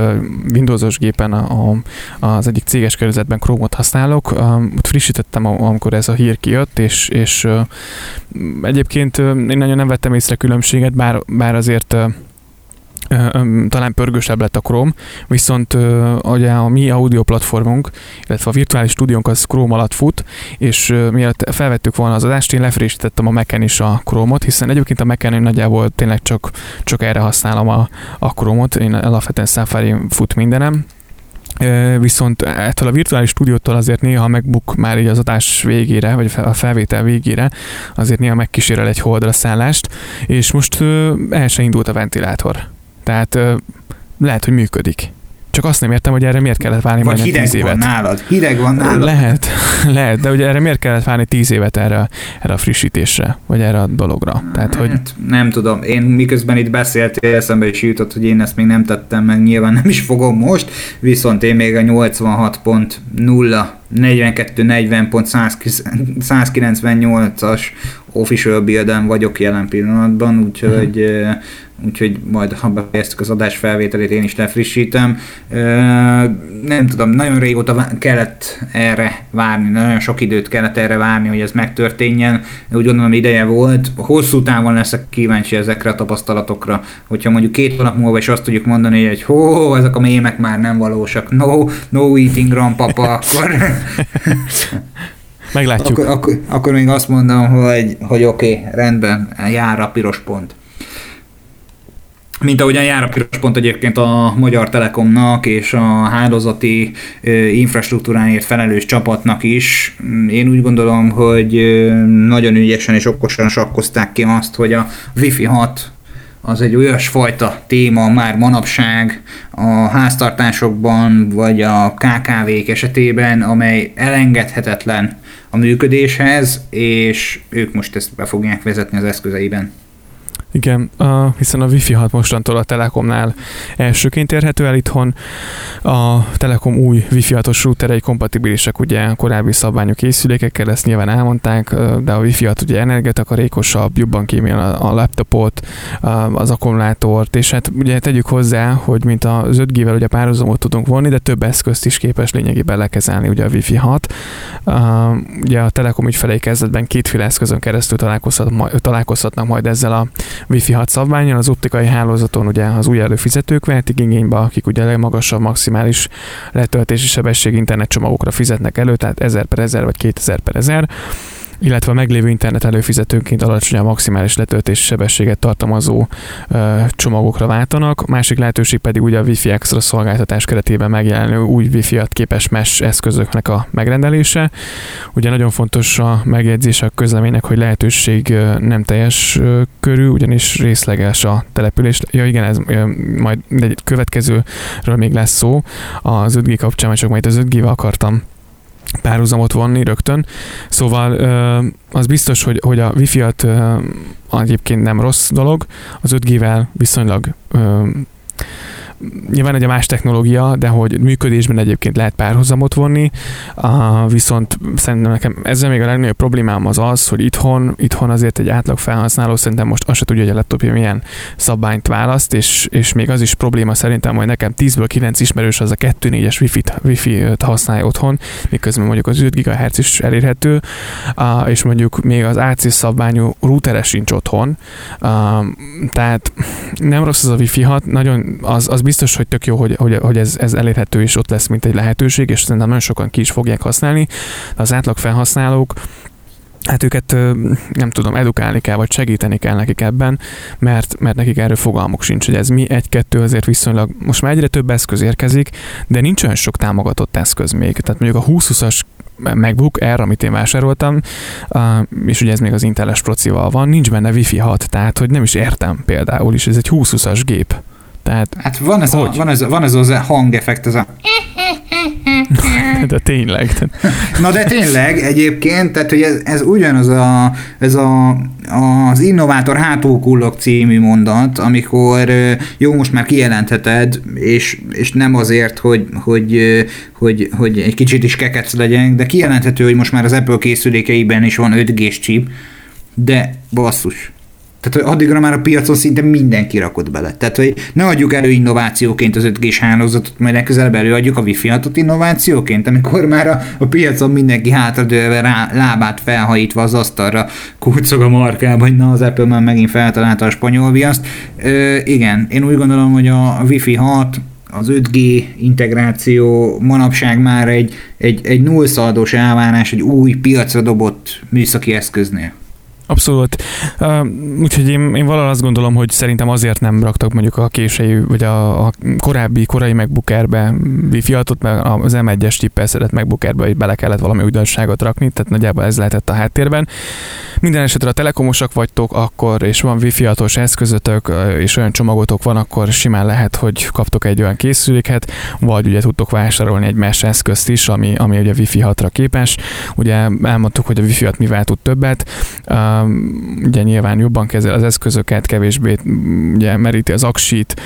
Windowsos gépen a, az egyik céges környezetben Chrome-ot használok. Ott frissítettem, amikor ez a hír kijött, és, és egyébként én nagyon nem vettem észre különbséget, bár, bár azért talán pörgősebb lett a Chrome, viszont ugye a mi audio platformunk, illetve a virtuális stúdiónk az Chrome alatt fut, és mielőtt felvettük volna az adást, én lefrissítettem a Mac-en is a Chrome-ot, hiszen egyébként a Mac-en én nagyjából tényleg csak, csak erre használom a, a Chrome-ot, én alapvetően Safari fut mindenem, viszont ettől a virtuális stúdiótól azért néha megbuk már így az adás végére, vagy a felvétel végére, azért néha megkísérel egy holdra szállást, és most el sem indult a ventilátor. Tehát lehet, hogy működik. Csak azt nem értem, hogy erre miért kellett várni majd hideg tíz évet. van nálad. Hideg van nálad. Lehet, [laughs] lehet, de ugye erre miért kellett várni tíz évet erre, erre a frissítésre, vagy erre a dologra? Tehát, hogy... Hát, nem tudom. Én miközben itt beszéltél, eszembe is jutott, hogy én ezt még nem tettem meg, nyilván nem is fogom most, viszont én még a 86.0 42-40.198-as official build vagyok jelen pillanatban, úgyhogy uh-huh úgyhogy majd, ha befejeztük az adás felvételét, én is lefrissítem. Nem tudom, nagyon régóta kellett erre várni, nagyon sok időt kellett erre várni, hogy ez megtörténjen. Úgy gondolom ideje volt. Hosszú távon leszek kíváncsi ezekre a tapasztalatokra. Hogyha mondjuk két hónap múlva is azt tudjuk mondani, hogy hó, ezek a mémek már nem valósak, no, no eating grandpapa, akkor... Meglátjuk. Akkor, akkor, akkor még azt mondom, hogy, hogy oké, okay, rendben, jár a piros pont mint ahogyan jár a piros pont egyébként a Magyar Telekomnak és a hálózati infrastruktúráért felelős csapatnak is. Én úgy gondolom, hogy nagyon ügyesen és okosan sakkozták ki azt, hogy a Wi-Fi 6 az egy olyasfajta téma már manapság a háztartásokban, vagy a KKV-k esetében, amely elengedhetetlen a működéshez, és ők most ezt be fogják vezetni az eszközeiben. Igen, a, hiszen a Wi-Fi 6 mostantól a Telekomnál elsőként érhető el itthon. A Telekom új Wi-Fi 6-os routerei kompatibilisek ugye a korábbi szabványú készülékekkel, ezt nyilván elmondták, de a Wi-Fi 6 ugye energiatakarékosabb, jobban kímél a, a laptopot, az akkumulátort, és hát ugye tegyük hozzá, hogy mint az 5G-vel ugye párhuzamot tudunk vonni, de több eszközt is képes lényegében lekezelni ugye a Wi-Fi 6. Ugye a Telekom ügyfelei kezdetben kétféle eszközön keresztül találkozhat, találkozhatnak majd ezzel a Wi-Fi 6 szabványon, az optikai hálózaton ugye az új előfizetők vehetik igénybe, akik ugye legmagasabb maximális letöltési sebesség internetcsomagokra fizetnek elő, tehát 1000 per 1000 vagy 2000 per 1000 illetve a meglévő internet előfizetőnként alacsony a maximális letöltési sebességet tartalmazó ö, csomagokra váltanak. Másik lehetőség pedig ugye a Wi-Fi Extra szolgáltatás keretében megjelenő új Wi-Fi képes mesh eszközöknek a megrendelése. Ugye nagyon fontos a megjegyzés a közleménynek, hogy lehetőség nem teljes körű, ugyanis részleges a település. Ja igen, ez majd egy következőről még lesz szó. Az 5G kapcsán, csak majd az 5G-vel akartam párhuzamot vonni rögtön. Szóval az biztos, hogy, hogy a Wi-Fi-at egyébként nem rossz dolog, az 5G-vel viszonylag nyilván egy a más technológia, de hogy működésben egyébként lehet párhuzamot vonni, viszont szerintem nekem ezzel még a legnagyobb problémám az az, hogy itthon, itthon azért egy átlag felhasználó szerintem most azt se tudja, hogy a laptopja milyen szabványt választ, és, és még az is probléma szerintem, hogy nekem 10-ből 9 ismerős az a 2.4-es Wi-Fi-t, Wi-Fi-t használja otthon, miközben mondjuk az 5 GHz is elérhető, és mondjuk még az AC szabványú routeres sincs otthon, tehát nem rossz az a Wi-Fi 6, nagyon az, az biztos, hogy tök jó, hogy, hogy, hogy ez, ez elérhető és ott lesz, mint egy lehetőség, és szerintem nagyon sokan ki is fogják használni. De az átlag felhasználók hát őket nem tudom, edukálni kell, vagy segíteni kell nekik ebben, mert, mert nekik erről fogalmuk sincs, hogy ez mi egy-kettő azért viszonylag, most már egyre több eszköz érkezik, de nincs olyan sok támogatott eszköz még. Tehát mondjuk a 20-20-as MacBook Air, amit én vásároltam, és ugye ez még az Intel-es procival van, nincs benne Wi-Fi 6, tehát hogy nem is értem például is, ez egy 20-20-as gép. Tehát, hát van ez, a, van, ez, van ez az hangeffekt, ez a... [laughs] De tényleg. Na de tényleg egyébként, tehát hogy ez, ez ugyanaz a, ez a, az Innovátor hátulkullok című mondat, amikor jó, most már kijelentheted, és, és nem azért, hogy, hogy, hogy, hogy egy kicsit is kekec legyen, de kijelenthető, hogy most már az Apple készülékeiben is van 5G-s chip, de basszus, tehát, hogy addigra már a piacon szinte mindenki rakott bele. Tehát, hogy ne adjuk elő innovációként az 5 g hálózatot, majd legközelebb előadjuk a Wi-Fi 6 innovációként, amikor már a, a piacon mindenki hátradőlve rá, lábát felhajítva az asztalra kurcog a markába, hogy na az Apple már megint feltalálta a spanyol viaszt. Ö, igen, én úgy gondolom, hogy a Wi-Fi 6 az 5G integráció manapság már egy, egy, egy nullszaldós elvárás egy új piacra dobott műszaki eszköznél. Abszolút. Uh, úgyhogy én, én valahol azt gondolom, hogy szerintem azért nem raktak mondjuk a késői, vagy a, a korábbi, korai MacBook Air-be wifi mert az M1-es tippel szedett MacBook Air-be, hogy bele kellett valami újdonságot rakni, tehát nagyjából ez lehetett a háttérben. Minden esetre a telekomosak vagytok akkor, és van wifi atos eszközötök, és olyan csomagotok van, akkor simán lehet, hogy kaptok egy olyan készüléket, vagy ugye tudtok vásárolni egy más eszközt is, ami, ami ugye Wi-Fi 6-ra képes. Ugye elmondtuk, hogy a Wi-Fi 6 mivel tud többet. Uh, ugye nyilván jobban kezel az eszközöket, kevésbé ugye meríti az aksit,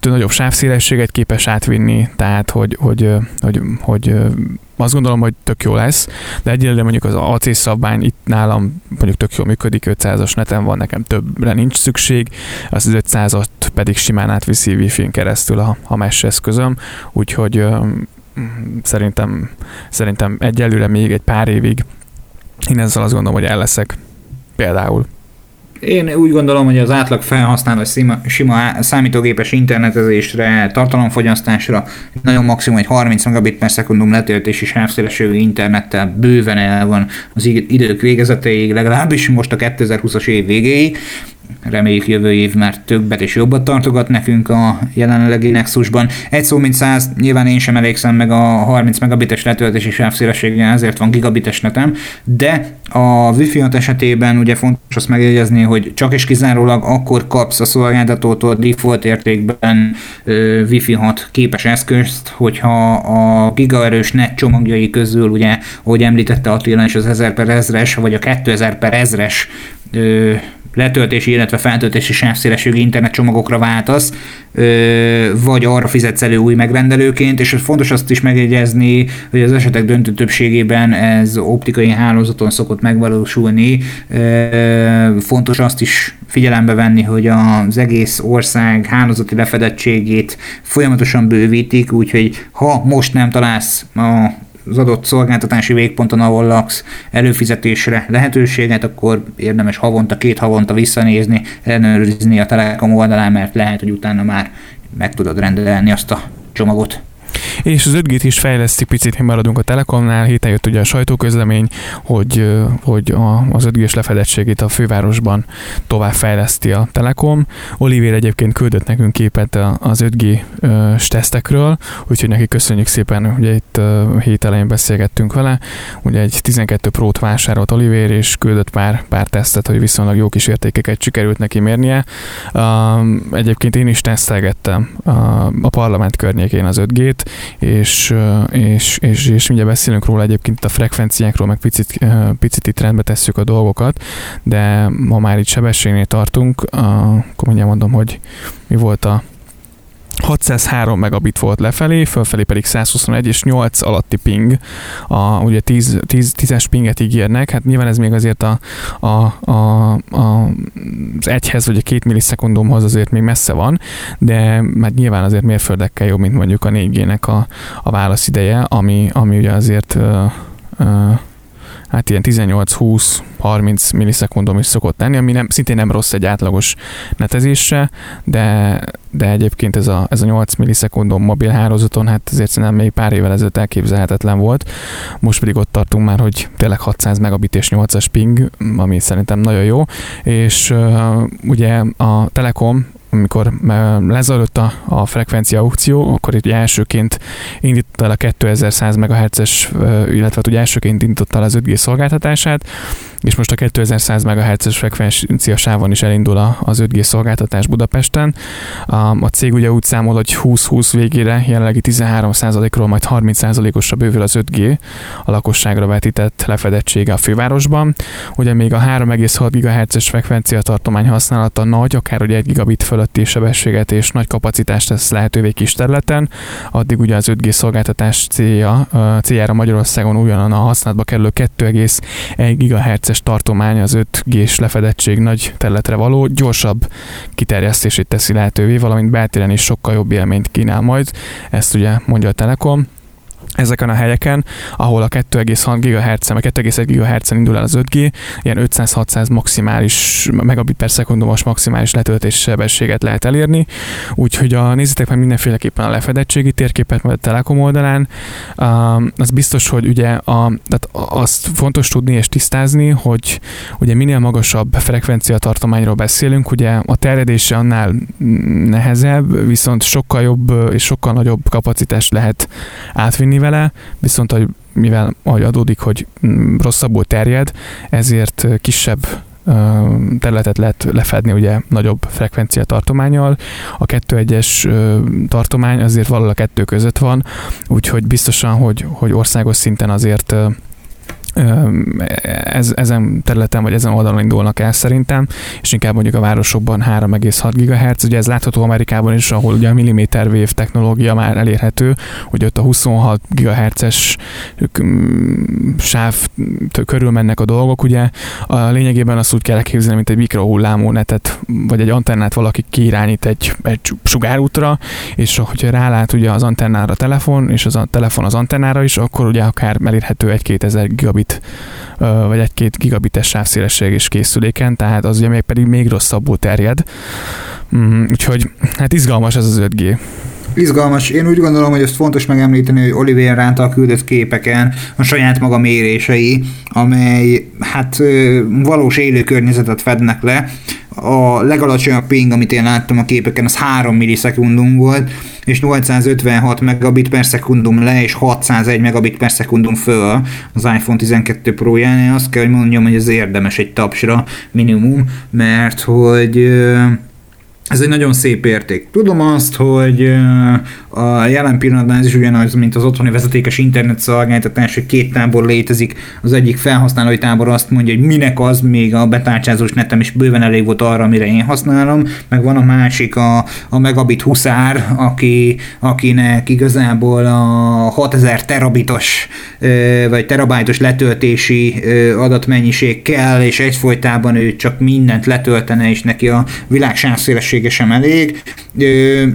nagyobb sávszélességet képes átvinni, tehát hogy, hogy, hogy, hogy azt gondolom, hogy tök jó lesz, de egyelőre mondjuk az AC szabvány itt nálam mondjuk tök jól működik, 500-as neten van, nekem többre nincs szükség, az 500-at pedig simán átviszi Wi-Fi-n keresztül a, a mesh eszközöm, úgyhogy szerintem, szerintem egyelőre még egy pár évig én ezzel azt gondolom, hogy el leszek például. Én úgy gondolom, hogy az átlag felhasználó sima, sima számítógépes internetezésre, tartalomfogyasztásra nagyon maximum egy 30 megabit per szekundum letöltési sávszélességű internettel bőven el van az idők végezeteig, legalábbis most a 2020-as év végéig reméljük jövő év már többet és jobbat tartogat nekünk a jelenlegi Nexusban. Egy szó mint száz, nyilván én sem elégszem meg a 30 megabites letöltési sávszélességgel, ezért van gigabites netem, de a Wi-Fi esetében ugye fontos azt megjegyezni, hogy csak és kizárólag akkor kapsz a szolgáltatótól default értékben Wi-Fi 6 képes eszközt, hogyha a gigaerős net csomagjai közül, ugye, ahogy említette Attila, és az 1000 per 1000-es, vagy a 2000 per 1000-es letöltési, illetve feltöltési sávszélességű internet csomagokra váltasz, vagy arra fizetsz elő új megrendelőként, és fontos azt is megjegyezni, hogy az esetek döntő többségében ez optikai hálózaton szokott megvalósulni. Fontos azt is figyelembe venni, hogy az egész ország hálózati lefedettségét folyamatosan bővítik, úgyhogy ha most nem találsz a az adott szolgáltatási végponton, ahol laksz, előfizetésre lehetőséget, akkor érdemes havonta, két havonta visszanézni, ellenőrizni a Telekom oldalán, mert lehet, hogy utána már meg tudod rendelni azt a csomagot. És az 5G-t is fejlesztik, picit maradunk a Telekomnál, héten jött ugye a sajtóközlemény, hogy, hogy az 5 g lefedettségét a fővárosban tovább fejleszti a Telekom. Oliver egyébként küldött nekünk képet az 5G tesztekről, úgyhogy neki köszönjük szépen, ugye itt hét elején beszélgettünk vele, ugye egy 12 Pro-t vásárolt Oliver, és küldött pár, pár tesztet, hogy viszonylag jó kis értékeket sikerült neki mérnie. Egyébként én is tesztelgettem a parlament környékén az 5G-t, és, és, és, és mindjárt beszélünk róla egyébként a frekvenciákról, meg picit, picit itt rendbe tesszük a dolgokat, de ma már itt sebességnél tartunk, akkor mindjárt mondom, hogy mi volt a 603 megabit volt lefelé, fölfelé pedig 121 és 8 alatti ping. A, ugye 10, 10, 10-es pinget ígérnek, hát nyilván ez még azért a, a, a, a, az egyhez vagy a két millisekundumhoz azért még messze van, de hát nyilván azért mérföldekkel jobb, mint mondjuk a 4G-nek a, a válasz ideje, ami, ami ugye azért uh, uh, hát ilyen 18-20-30 millisekundum is szokott lenni, ami nem, szintén nem rossz egy átlagos netezésre, de, de egyébként ez a, ez a 8 millisekundum mobil hálózaton, hát azért szerintem még pár évvel ezelőtt elképzelhetetlen volt. Most pedig ott tartunk már, hogy tényleg 600 megabit és 8-as ping, ami szerintem nagyon jó, és ugye a Telekom amikor lezajlott a, a frekvencia aukció, akkor itt elsőként indította el a 2100 MHz-es, illetve hát ugye elsőként indította el az 5G szolgáltatását, és most a 2100 MHz-es frekvencia sávon is elindul az 5G szolgáltatás Budapesten. A cég ugye úgy számol, hogy 20-20 végére jelenlegi 13%-ról majd 30%-osra bővül az 5G a lakosságra vetített lefedettsége a fővárosban. Ugye még a 3,6 GHz-es frekvencia tartomány használata nagy, akár ugye 1 gigabit fölötti sebességet és nagy kapacitást tesz lehetővé kis területen, addig ugye az 5G szolgáltatás célja, céljára Magyarországon újonnan a használatba kerülő 2,1 GHz perces tartomány az 5G-s lefedettség nagy területre való, gyorsabb kiterjesztését teszi lehetővé, valamint beltéren is sokkal jobb élményt kínál majd. Ezt ugye mondja a Telekom ezeken a helyeken, ahol a 2,6 GHz, vagy 2,1 GHz indul el az 5G, ilyen 500-600 maximális, megabit per szekundumos maximális letöltési sebességet lehet elérni, úgyhogy a, nézzétek meg mindenféleképpen a lefedettségi térképet majd a Telekom oldalán. Az biztos, hogy ugye a, tehát azt fontos tudni és tisztázni, hogy ugye minél magasabb frekvencia tartományról beszélünk, ugye a terjedése annál nehezebb, viszont sokkal jobb és sokkal nagyobb kapacitást lehet átvinni vele, viszont mivel ahogy adódik, hogy mm, rosszabbul terjed, ezért kisebb területet lehet lefedni ugye nagyobb frekvencia tartományal. A 2.1-es tartomány azért valahol a kettő között van, úgyhogy biztosan, hogy, hogy országos szinten azért ez, ezen területen vagy ezen oldalon indulnak el szerintem, és inkább mondjuk a városokban 3,6 GHz, ugye ez látható Amerikában is, ahol ugye a milliméter wave technológia már elérhető, hogy ott a 26 GHz-es sáv körül mennek a dolgok, ugye. A lényegében azt úgy kell elképzelni, mint egy mikrohullámú netet, vagy egy antennát valaki kiirányít egy, egy sugárútra, és hogyha rálát ugye az antennára a telefon, és az a telefon az antennára is, akkor ugye akár elérhető egy 2000 gigabit gigabit vagy egy-két gigabites sávszélesség is készüléken, tehát az ugye még pedig még rosszabbul terjed. Mm, úgyhogy hát izgalmas ez az 5G. Izgalmas. Én úgy gondolom, hogy ezt fontos megemlíteni, hogy Oliver Rántal küldött képeken a saját maga mérései, amely hát valós élő környezetet fednek le. A legalacsonyabb ping, amit én láttam a képeken, az 3 millisekundum volt, és 856 megabit per szekundum le, és 601 megabit per szekundum föl az iPhone 12 Pro-ján. Azt kell, hogy mondjam, hogy ez érdemes egy tapsra minimum, mert hogy ez egy nagyon szép érték. Tudom azt, hogy a jelen pillanatban ez is ugyanaz, mint az otthoni vezetékes internet szolgáltatás, hogy két tábor létezik. Az egyik felhasználói tábor azt mondja, hogy minek az, még a betárcsázós netem is bőven elég volt arra, amire én használom, meg van a másik, a, a Megabit huszár, aki, akinek igazából a 6000 terabitos vagy terabájtos letöltési adatmennyiség kell, és egyfolytában ő csak mindent letöltene, és neki a világ sávszélessége sem elég.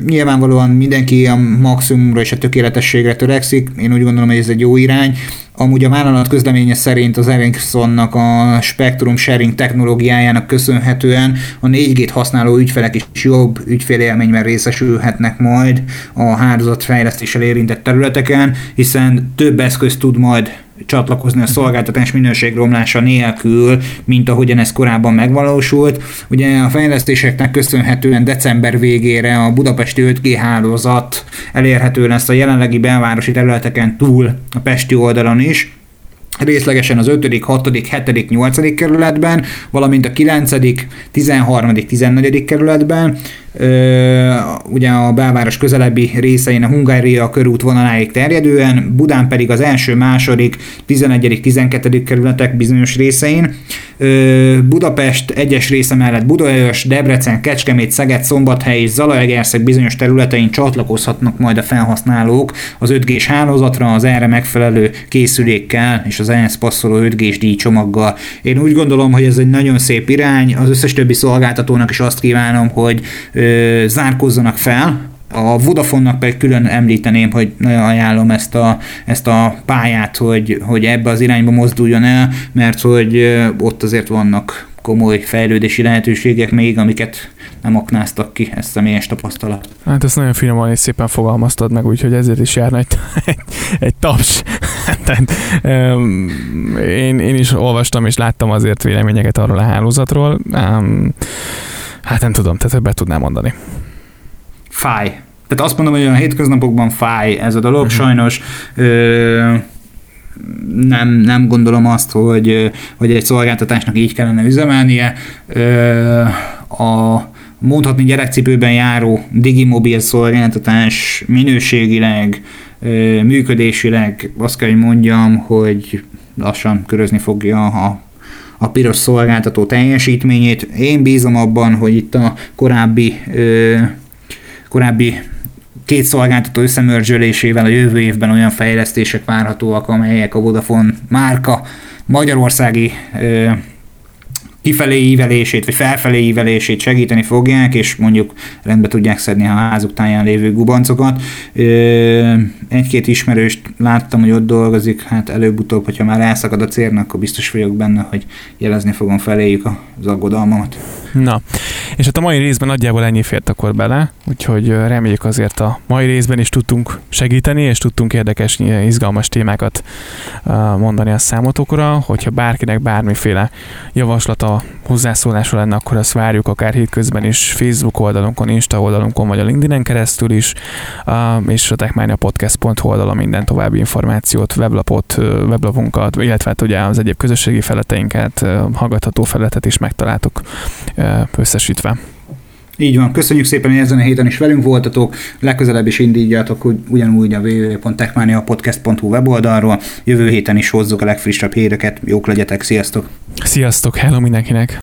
Nyilvánvalóan mindenki a maximumra és a tökéletességre törekszik. Én úgy gondolom, hogy ez egy jó irány. Amúgy a vállalat közleménye szerint az Ericssonnak a Spectrum Sharing technológiájának köszönhetően a 4G-t használó ügyfelek is jobb ügyfélélményben részesülhetnek majd a hálózatfejlesztéssel érintett területeken, hiszen több eszköz tud majd csatlakozni a szolgáltatás minőségromlása nélkül, mint ahogyan ez korábban megvalósult. Ugye a fejlesztéseknek köszönhetően december végére a budapesti 5G hálózat elérhető lesz a jelenlegi belvárosi területeken túl a pesti oldalon is, részlegesen az 5., 6., 7., 8. kerületben, valamint a 9., 13., 14. kerületben, ugye a belváros közelebbi részein a Hungária körút vonaláig terjedően, Budán pedig az első, második, 11., 12. kerületek bizonyos részein, Budapest egyes része mellett Budaörs, Debrecen, Kecskemét, Szeged, Szombathely és Zalaegerszeg bizonyos területein csatlakozhatnak majd a felhasználók az 5 g hálózatra az erre megfelelő készülékkel és az ehhez passzoló 5 g díjcsomaggal. Én úgy gondolom, hogy ez egy nagyon szép irány, az összes többi szolgáltatónak is azt kívánom, hogy ö, zárkozzanak fel, a Vodafone-nak pedig külön említeném, hogy nagyon ajánlom ezt a, ezt a pályát, hogy, hogy ebbe az irányba mozduljon el, mert hogy ott azért vannak komoly fejlődési lehetőségek még, amiket nem aknáztak ki, ez személyes tapasztalat. Hát ezt nagyon finoman és szépen fogalmaztad meg, úgyhogy ezért is járna egy, [laughs] egy, egy taps. [laughs] Tehát, um, én, én is olvastam és láttam azért véleményeket arról a hálózatról. Um, hát nem tudom, tehát többet tudnám mondani fáj. Tehát azt mondom, hogy a hétköznapokban fáj ez a dolog, uh-huh. sajnos ö, nem, nem gondolom azt, hogy, hogy egy szolgáltatásnak így kellene üzemelnie. Ö, a mondhatni gyerekcipőben járó digimobil szolgáltatás minőségileg, ö, működésileg azt kell, hogy mondjam, hogy lassan körözni fogja a a piros szolgáltató teljesítményét. Én bízom abban, hogy itt a korábbi ö, korábbi két szolgáltató összemörzsölésével a jövő évben olyan fejlesztések várhatóak, amelyek a Vodafone márka magyarországi ö, kifelé ívelését, vagy felfelé ívelését segíteni fogják, és mondjuk rendbe tudják szedni a házuk táján lévő gubancokat. Egy-két ismerőst láttam, hogy ott dolgozik, hát előbb-utóbb, hogyha már elszakad a cérnek, akkor biztos vagyok benne, hogy jelezni fogom feléjük az aggodalmamat. Na, és hát a mai részben nagyjából ennyi fért akkor bele, úgyhogy reméljük azért a mai részben is tudtunk segíteni, és tudtunk érdekes, izgalmas témákat mondani a számotokra, hogyha bárkinek bármiféle javaslata, hozzászólása lenne, akkor azt várjuk akár hétközben is Facebook oldalunkon, Insta oldalunkon, vagy a LinkedIn keresztül is, és a techmaniapodcast.hu oldalon minden további információt, weblapot, weblapunkat, illetve hát ugye az egyéb közösségi feleteinket, hallgatható feletet is megtaláltuk összesítve. Így van, köszönjük szépen, hogy ezen a héten is velünk voltatok, legközelebb is indítjátok ugyanúgy a www.techmaniapodcast.hu weboldalról, jövő héten is hozzuk a legfrissebb híreket, jók legyetek, sziasztok! Sziasztok, hello mindenkinek!